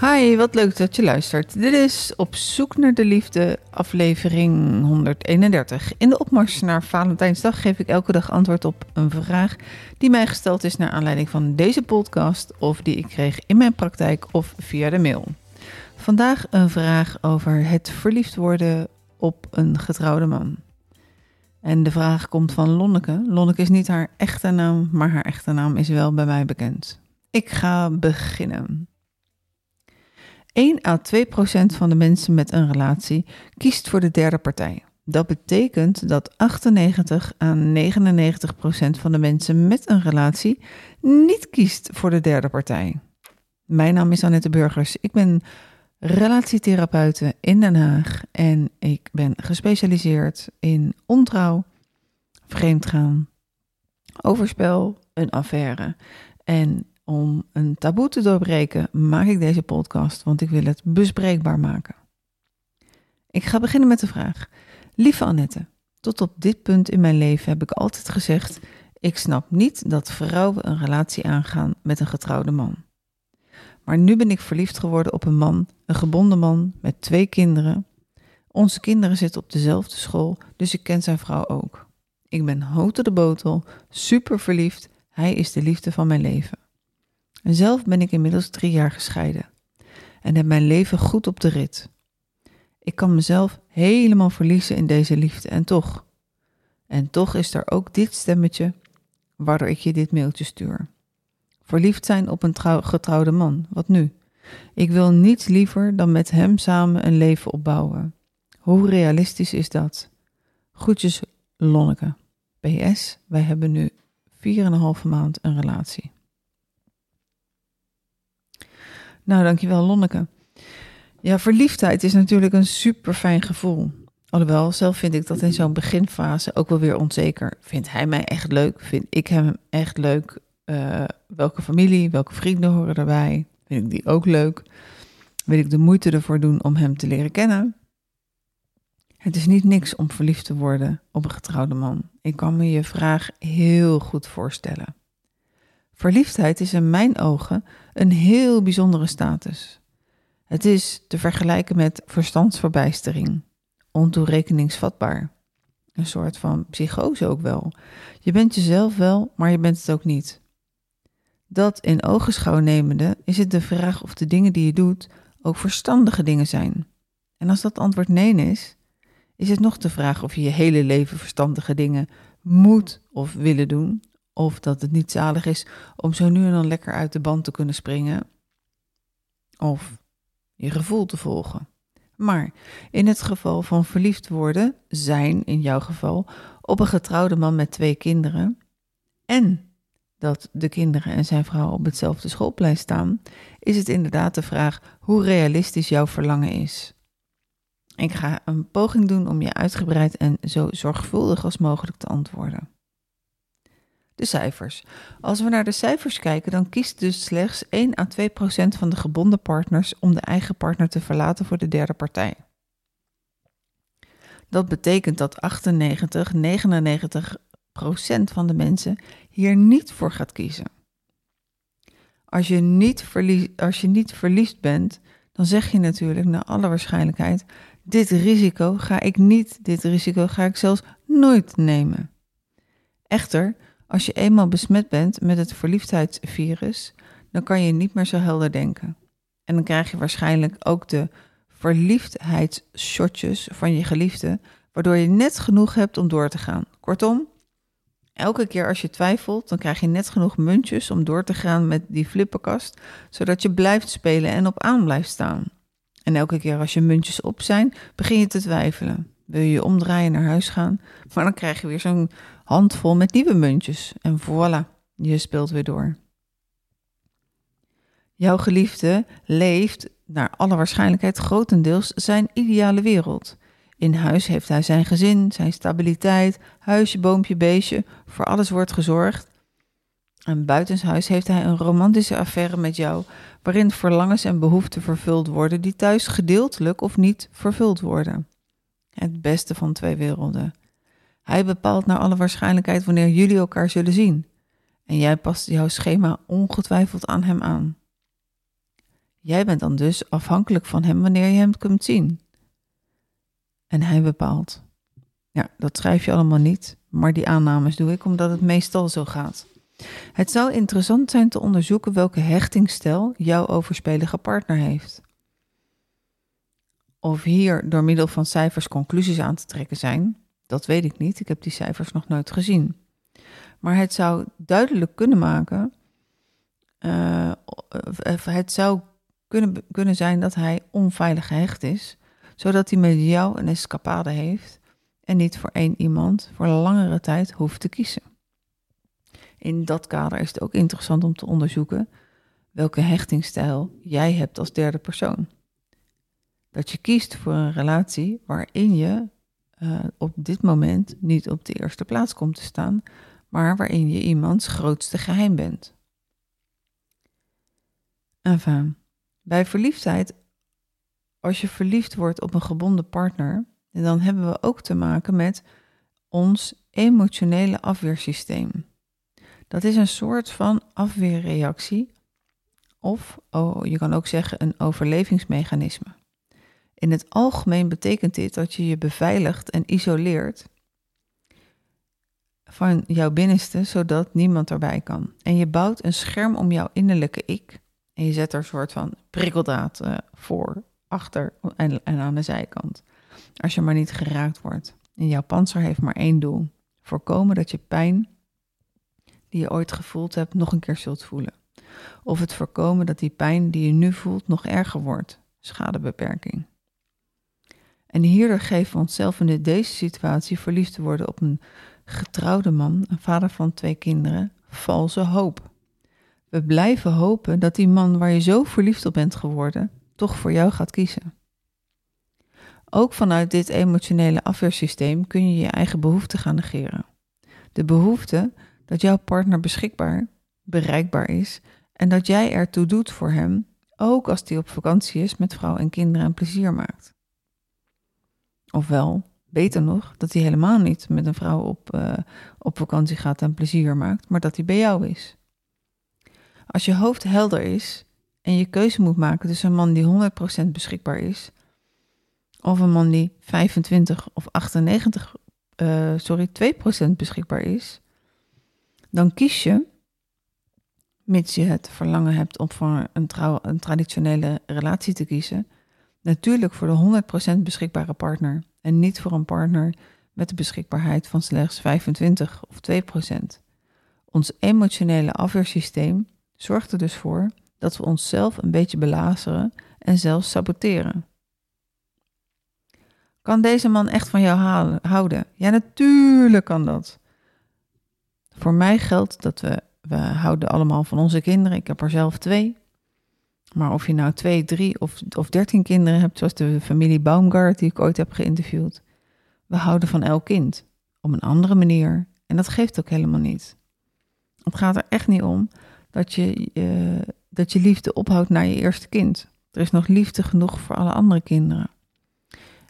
Hi, wat leuk dat je luistert. Dit is Op zoek naar de liefde, aflevering 131. In de opmars naar Valentijnsdag geef ik elke dag antwoord op een vraag die mij gesteld is naar aanleiding van deze podcast of die ik kreeg in mijn praktijk of via de mail. Vandaag een vraag over het verliefd worden op een getrouwde man. En de vraag komt van Lonneke. Lonneke is niet haar echte naam, maar haar echte naam is wel bij mij bekend. Ik ga beginnen. 1 à 2 procent van de mensen met een relatie kiest voor de derde partij. Dat betekent dat 98 à 99 procent van de mensen met een relatie niet kiest voor de derde partij. Mijn naam is Annette Burgers. Ik ben relatietherapeute in Den Haag en ik ben gespecialiseerd in ontrouw, vreemdgaan, overspel, een affaire en om een taboe te doorbreken, maak ik deze podcast, want ik wil het bespreekbaar maken. Ik ga beginnen met de vraag. Lieve Annette, tot op dit punt in mijn leven heb ik altijd gezegd: ik snap niet dat vrouwen een relatie aangaan met een getrouwde man. Maar nu ben ik verliefd geworden op een man, een gebonden man met twee kinderen. Onze kinderen zitten op dezelfde school, dus ik ken zijn vrouw ook. Ik ben houten de botel, super verliefd. Hij is de liefde van mijn leven. En zelf ben ik inmiddels drie jaar gescheiden en heb mijn leven goed op de rit. Ik kan mezelf helemaal verliezen in deze liefde en toch. En toch is er ook dit stemmetje waardoor ik je dit mailtje stuur. Verliefd zijn op een getrouwde man, wat nu? Ik wil niets liever dan met hem samen een leven opbouwen. Hoe realistisch is dat? Groetjes, Lonneke. PS, wij hebben nu 4,5 maand een relatie. Nou, dankjewel Lonneke. Ja, verliefdheid is natuurlijk een super fijn gevoel. Alhoewel, zelf vind ik dat in zo'n beginfase ook wel weer onzeker. Vindt hij mij echt leuk? Vind ik hem echt leuk? Uh, welke familie, welke vrienden horen erbij? Vind ik die ook leuk? Wil ik de moeite ervoor doen om hem te leren kennen? Het is niet niks om verliefd te worden op een getrouwde man. Ik kan me je vraag heel goed voorstellen. Verliefdheid is in mijn ogen een heel bijzondere status. Het is te vergelijken met verstandsverbijstering, ontoerekeningsvatbaar. Een soort van psychose ook wel. Je bent jezelf wel, maar je bent het ook niet. Dat in ogenschouw nemende is het de vraag of de dingen die je doet ook verstandige dingen zijn. En als dat antwoord nee is, is het nog de vraag of je je hele leven verstandige dingen moet of willen doen, of dat het niet zalig is om zo nu en dan lekker uit de band te kunnen springen. Of je gevoel te volgen. Maar in het geval van verliefd worden, zijn in jouw geval, op een getrouwde man met twee kinderen. En dat de kinderen en zijn vrouw op hetzelfde schoolplein staan, is het inderdaad de vraag hoe realistisch jouw verlangen is. Ik ga een poging doen om je uitgebreid en zo zorgvuldig als mogelijk te antwoorden. De cijfers. Als we naar de cijfers kijken, dan kiest dus slechts 1 à 2 procent van de gebonden partners om de eigen partner te verlaten voor de derde partij. Dat betekent dat 98, 99 procent van de mensen hier niet voor gaat kiezen. Als je, niet verlies, als je niet verliefd bent, dan zeg je natuurlijk naar alle waarschijnlijkheid: dit risico ga ik niet, dit risico ga ik zelfs nooit nemen. Echter, als je eenmaal besmet bent met het verliefdheidsvirus, dan kan je niet meer zo helder denken. En dan krijg je waarschijnlijk ook de verliefdheidsshotjes van je geliefde, waardoor je net genoeg hebt om door te gaan. Kortom, elke keer als je twijfelt, dan krijg je net genoeg muntjes om door te gaan met die flipperkast, zodat je blijft spelen en op aan blijft staan. En elke keer als je muntjes op zijn, begin je te twijfelen. Wil je je omdraaien naar huis gaan, maar dan krijg je weer zo'n handvol met nieuwe muntjes en voilà, je speelt weer door. Jouw geliefde leeft, naar alle waarschijnlijkheid grotendeels, zijn ideale wereld. In huis heeft hij zijn gezin, zijn stabiliteit, huisje, boompje, beestje, voor alles wordt gezorgd. En buitenshuis heeft hij een romantische affaire met jou, waarin verlangens en behoeften vervuld worden die thuis gedeeltelijk of niet vervuld worden. Het beste van twee werelden. Hij bepaalt naar alle waarschijnlijkheid wanneer jullie elkaar zullen zien. En jij past jouw schema ongetwijfeld aan hem aan. Jij bent dan dus afhankelijk van hem wanneer je hem kunt zien. En hij bepaalt. Ja, dat schrijf je allemaal niet, maar die aannames doe ik omdat het meestal zo gaat. Het zou interessant zijn te onderzoeken welke hechtingsstijl jouw overspelige partner heeft. Of hier door middel van cijfers conclusies aan te trekken zijn, dat weet ik niet. Ik heb die cijfers nog nooit gezien. Maar het zou duidelijk kunnen maken. Uh, het zou kunnen, kunnen zijn dat hij onveilig gehecht is, zodat hij met jou een escapade heeft en niet voor één iemand voor langere tijd hoeft te kiezen. In dat kader is het ook interessant om te onderzoeken welke hechtingsstijl jij hebt als derde persoon. Dat je kiest voor een relatie waarin je uh, op dit moment niet op de eerste plaats komt te staan, maar waarin je iemands grootste geheim bent. Enfin, bij verliefdheid, als je verliefd wordt op een gebonden partner, dan hebben we ook te maken met ons emotionele afweersysteem. Dat is een soort van afweerreactie, of oh, je kan ook zeggen een overlevingsmechanisme. In het algemeen betekent dit dat je je beveiligt en isoleert van jouw binnenste, zodat niemand erbij kan. En je bouwt een scherm om jouw innerlijke ik. En je zet er een soort van prikkeldraad uh, voor, achter en, en aan de zijkant. Als je maar niet geraakt wordt. En jouw panzer heeft maar één doel: voorkomen dat je pijn die je ooit gevoeld hebt nog een keer zult voelen. Of het voorkomen dat die pijn die je nu voelt nog erger wordt. Schadebeperking. En hierdoor geven we onszelf in deze situatie verliefd te worden op een getrouwde man, een vader van twee kinderen, valse hoop. We blijven hopen dat die man waar je zo verliefd op bent geworden, toch voor jou gaat kiezen. Ook vanuit dit emotionele afweersysteem kun je je eigen behoefte gaan negeren. De behoefte dat jouw partner beschikbaar, bereikbaar is en dat jij ertoe doet voor hem, ook als hij op vakantie is met vrouw en kinderen en plezier maakt. Ofwel, beter nog, dat hij helemaal niet met een vrouw op, uh, op vakantie gaat en plezier maakt, maar dat hij bij jou is. Als je hoofd helder is en je keuze moet maken tussen een man die 100% beschikbaar is, of een man die 25 of 98, uh, eh, sorry, 2% beschikbaar is, dan kies je, mits je het verlangen hebt om voor een, trouw, een traditionele relatie te kiezen, natuurlijk voor de 100% beschikbare partner en niet voor een partner met de beschikbaarheid van slechts 25 of 2%. Ons emotionele afweersysteem zorgt er dus voor dat we onszelf een beetje belazeren en zelfs saboteren. Kan deze man echt van jou houden? Ja, natuurlijk kan dat. Voor mij geldt dat we, we houden allemaal van onze kinderen. Ik heb er zelf twee. Maar of je nou twee, drie of, of dertien kinderen hebt, zoals de familie Baumgart die ik ooit heb geïnterviewd. We houden van elk kind. Op een andere manier. En dat geeft ook helemaal niet. Het gaat er echt niet om dat je, dat je liefde ophoudt naar je eerste kind. Er is nog liefde genoeg voor alle andere kinderen.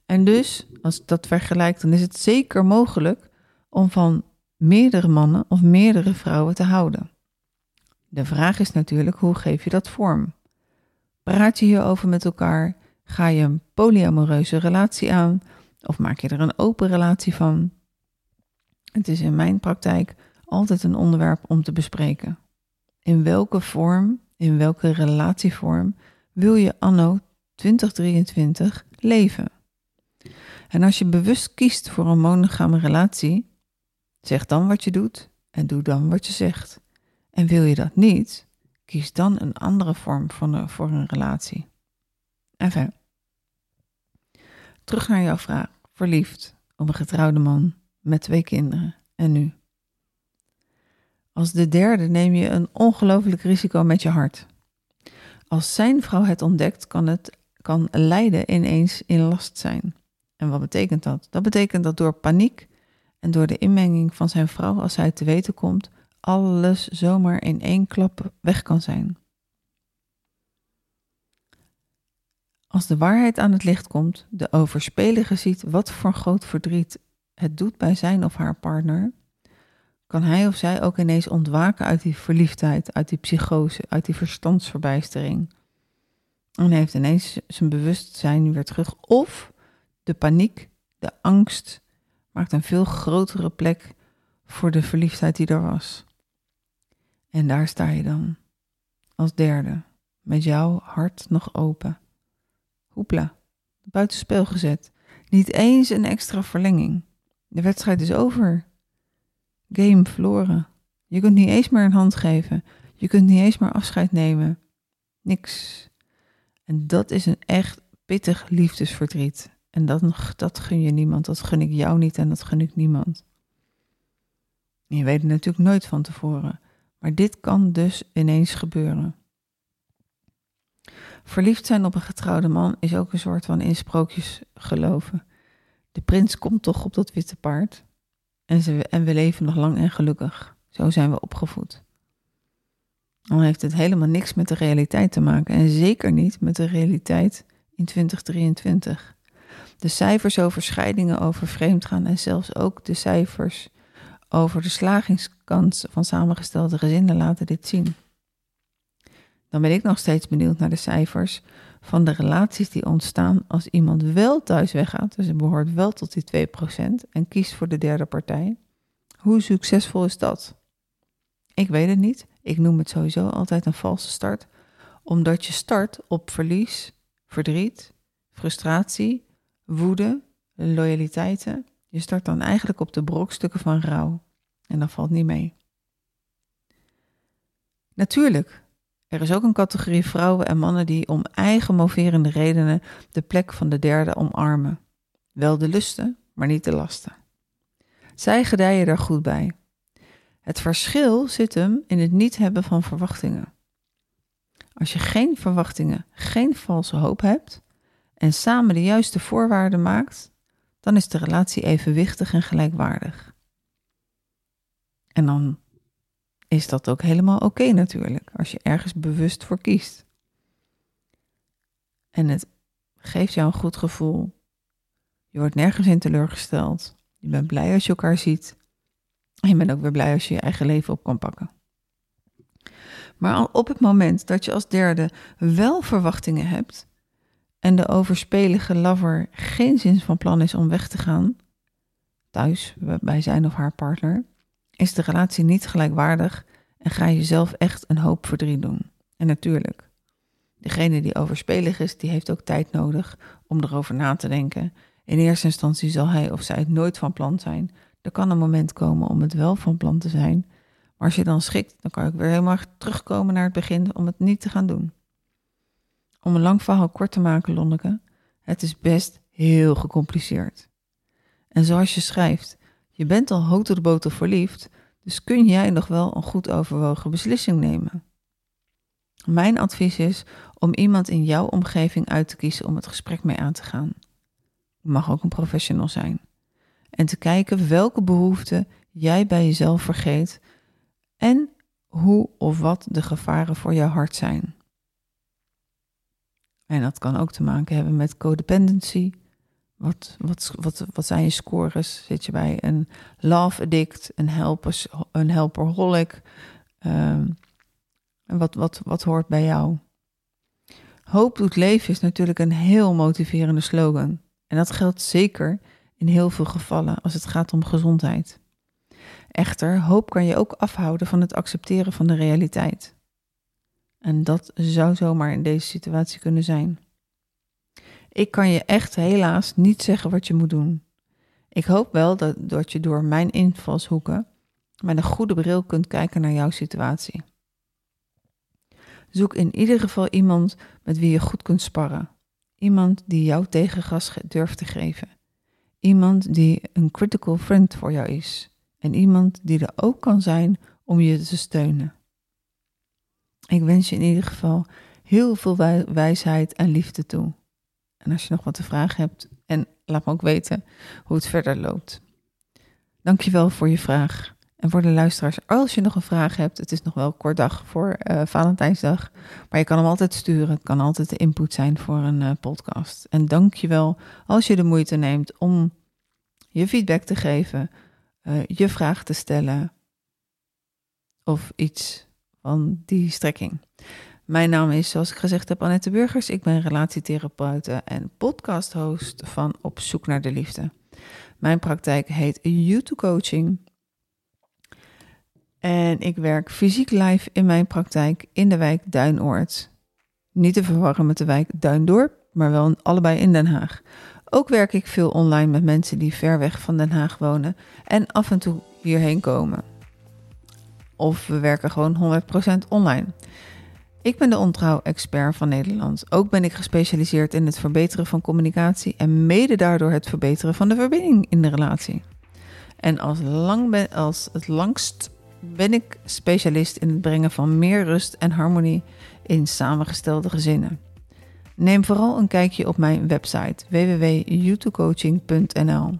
En dus, als dat vergelijkt, dan is het zeker mogelijk om van meerdere mannen of meerdere vrouwen te houden. De vraag is natuurlijk, hoe geef je dat vorm? Praat je hierover met elkaar? Ga je een polyamoreuze relatie aan? Of maak je er een open relatie van? Het is in mijn praktijk altijd een onderwerp om te bespreken. In welke vorm, in welke relatievorm wil je anno 2023 leven? En als je bewust kiest voor een monogame relatie, zeg dan wat je doet en doe dan wat je zegt. En wil je dat niet, kies dan een andere vorm van voor een relatie. Enfin. Terug naar jouw vraag. Verliefd op een getrouwde man met twee kinderen. En nu? Als de derde neem je een ongelooflijk risico met je hart. Als zijn vrouw het ontdekt, kan het kan lijden ineens in last zijn. En wat betekent dat? Dat betekent dat door paniek en door de inmenging van zijn vrouw als hij te weten komt, alles zomaar in één klap weg kan zijn. Als de waarheid aan het licht komt, de overspelige ziet wat voor groot verdriet het doet bij zijn of haar partner, kan hij of zij ook ineens ontwaken uit die verliefdheid, uit die psychose, uit die verstandsverbijstering. En heeft ineens zijn bewustzijn weer terug. Of de paniek, de angst, maakt een veel grotere plek voor de verliefdheid die er was. En daar sta je dan, als derde, met jouw hart nog open. Hoepla, buitenspel gezet. Niet eens een extra verlenging. De wedstrijd is over. Game verloren. Je kunt niet eens meer een hand geven. Je kunt niet eens meer afscheid nemen. Niks. En dat is een echt pittig liefdesverdriet. En dat, dat gun je niemand. Dat gun ik jou niet en dat gun ik niemand. Je weet het natuurlijk nooit van tevoren. Maar dit kan dus ineens gebeuren. Verliefd zijn op een getrouwde man is ook een soort van in sprookjes geloven. De prins komt toch op dat witte paard. En, ze, en we leven nog lang en gelukkig. Zo zijn we opgevoed. Dan heeft het helemaal niks met de realiteit te maken. En zeker niet met de realiteit in 2023. De cijfers over scheidingen, over vreemdgaan en zelfs ook de cijfers over de slagingskans van samengestelde gezinnen laten dit zien. Dan ben ik nog steeds benieuwd naar de cijfers van de relaties die ontstaan als iemand wel thuis weggaat, dus het behoort wel tot die 2% en kiest voor de derde partij. Hoe succesvol is dat? Ik weet het niet. Ik noem het sowieso altijd een valse start, omdat je start op verlies, verdriet, frustratie, woede, loyaliteiten. Je start dan eigenlijk op de brokstukken van rouw. En dat valt niet mee. Natuurlijk, er is ook een categorie vrouwen en mannen die om eigen moverende redenen de plek van de derde omarmen. Wel de lusten, maar niet de lasten. Zij gedijen daar goed bij. Het verschil zit hem in het niet hebben van verwachtingen. Als je geen verwachtingen, geen valse hoop hebt en samen de juiste voorwaarden maakt, dan is de relatie evenwichtig en gelijkwaardig. En dan is dat ook helemaal oké natuurlijk, als je ergens bewust voor kiest. En het geeft jou een goed gevoel. Je wordt nergens in teleurgesteld. Je bent blij als je elkaar ziet. En je bent ook weer blij als je je eigen leven op kan pakken. Maar op het moment dat je als derde wel verwachtingen hebt en de overspelige lover geen zin van plan is om weg te gaan, thuis bij zijn of haar partner, is de relatie niet gelijkwaardig en ga je zelf echt een hoop verdriet doen. En natuurlijk, degene die overspelig is, die heeft ook tijd nodig om erover na te denken. In eerste instantie zal hij of zij het nooit van plan zijn. Er kan een moment komen om het wel van plan te zijn. Maar als je dan schikt, dan kan ik weer helemaal terugkomen naar het begin om het niet te gaan doen. Om een lang verhaal kort te maken, Lonneke, het is best heel gecompliceerd. En zoals je schrijft, je bent al hoog de boter verliefd, dus kun jij nog wel een goed overwogen beslissing nemen. Mijn advies is om iemand in jouw omgeving uit te kiezen om het gesprek mee aan te gaan. Je mag ook een professional zijn. En te kijken welke behoeften jij bij jezelf vergeet en hoe of wat de gevaren voor jouw hart zijn. En dat kan ook te maken hebben met codependency, wat, wat, wat, wat zijn je scores? Zit je bij een love addict, een, helpers, een helperholic? Um, en wat, wat, wat hoort bij jou? Hoop doet leven is natuurlijk een heel motiverende slogan. En dat geldt zeker in heel veel gevallen als het gaat om gezondheid. Echter, hoop kan je ook afhouden van het accepteren van de realiteit. En dat zou zomaar in deze situatie kunnen zijn. Ik kan je echt helaas niet zeggen wat je moet doen. Ik hoop wel dat, je door mijn invalshoeken met een goede bril kunt kijken naar jouw situatie. Zoek in ieder geval iemand met wie je goed kunt sparren. Iemand die jou tegengas durft te geven. Iemand die een critical friend voor jou is. En iemand die er ook kan zijn om je te steunen. Ik wens je in ieder geval heel veel wijsheid en liefde toe. En als je nog wat te vragen hebt, en laat me ook weten hoe het verder loopt. Dankjewel voor je vraag. En voor de luisteraars, als je nog een vraag hebt, het is nog wel een kort dag voor uh, Valentijnsdag, maar je kan hem altijd sturen. Het kan altijd de input zijn voor een uh, podcast. En dankjewel als je de moeite neemt om je feedback te geven, uh, je vraag te stellen of iets van die strekking. Mijn naam is, zoals ik gezegd heb, Annette Burgers. Ik ben relatietherapeute en podcasthost van Op Zoek naar de Liefde. Mijn praktijk heet YouTube Coaching. En ik werk fysiek live in mijn praktijk in de wijk Duinoord. Niet te verwarren met de wijk Duindorp, maar wel allebei in Den Haag. Ook werk ik veel online met mensen die ver weg van Den Haag wonen en af en toe hierheen komen. Of we werken gewoon 100% online. Ik ben de ontrouw-expert van Nederland. Ook ben ik gespecialiseerd in het verbeteren van communicatie en mede daardoor het verbeteren van de verbinding in de relatie. En als, lang als het langst ben ik specialist in het brengen van meer rust en harmonie in samengestelde gezinnen. Neem vooral een kijkje op mijn website www.youtubecoaching.nl.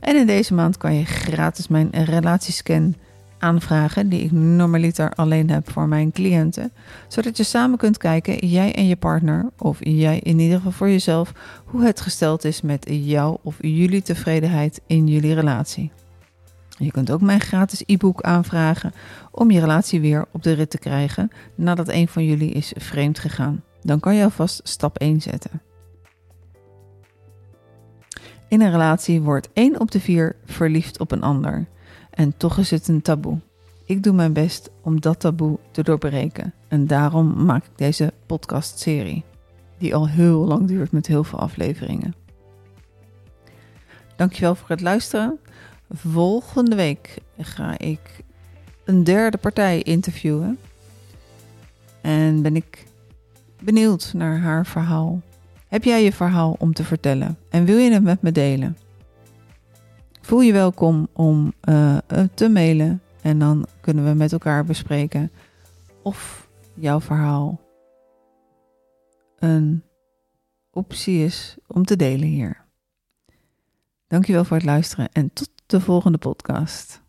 En in deze maand kan je gratis mijn relatiescan aanvragen die ik normaliter alleen heb voor mijn cliënten, zodat je samen kunt kijken, jij en je partner, of jij in ieder geval voor jezelf, hoe het gesteld is met jou of jullie tevredenheid in jullie relatie. Je kunt ook mijn gratis e-book aanvragen om je relatie weer op de rit te krijgen nadat een van jullie is vreemd gegaan. Dan kan je alvast stap 1 zetten. In een relatie wordt 1 op de 4 verliefd op een ander. En toch is het een taboe. Ik doe mijn best om dat taboe te doorbreken. En daarom maak ik deze podcastserie, die al heel lang duurt met heel veel afleveringen. Dankjewel voor het luisteren. Volgende week ga ik een derde partij interviewen. En ben ik benieuwd naar haar verhaal. Heb jij je verhaal om te vertellen en wil je het met me delen? Voel je welkom om uh, te mailen en dan kunnen we met elkaar bespreken of jouw verhaal een optie is om te delen hier. Dankjewel voor het luisteren en tot de volgende podcast.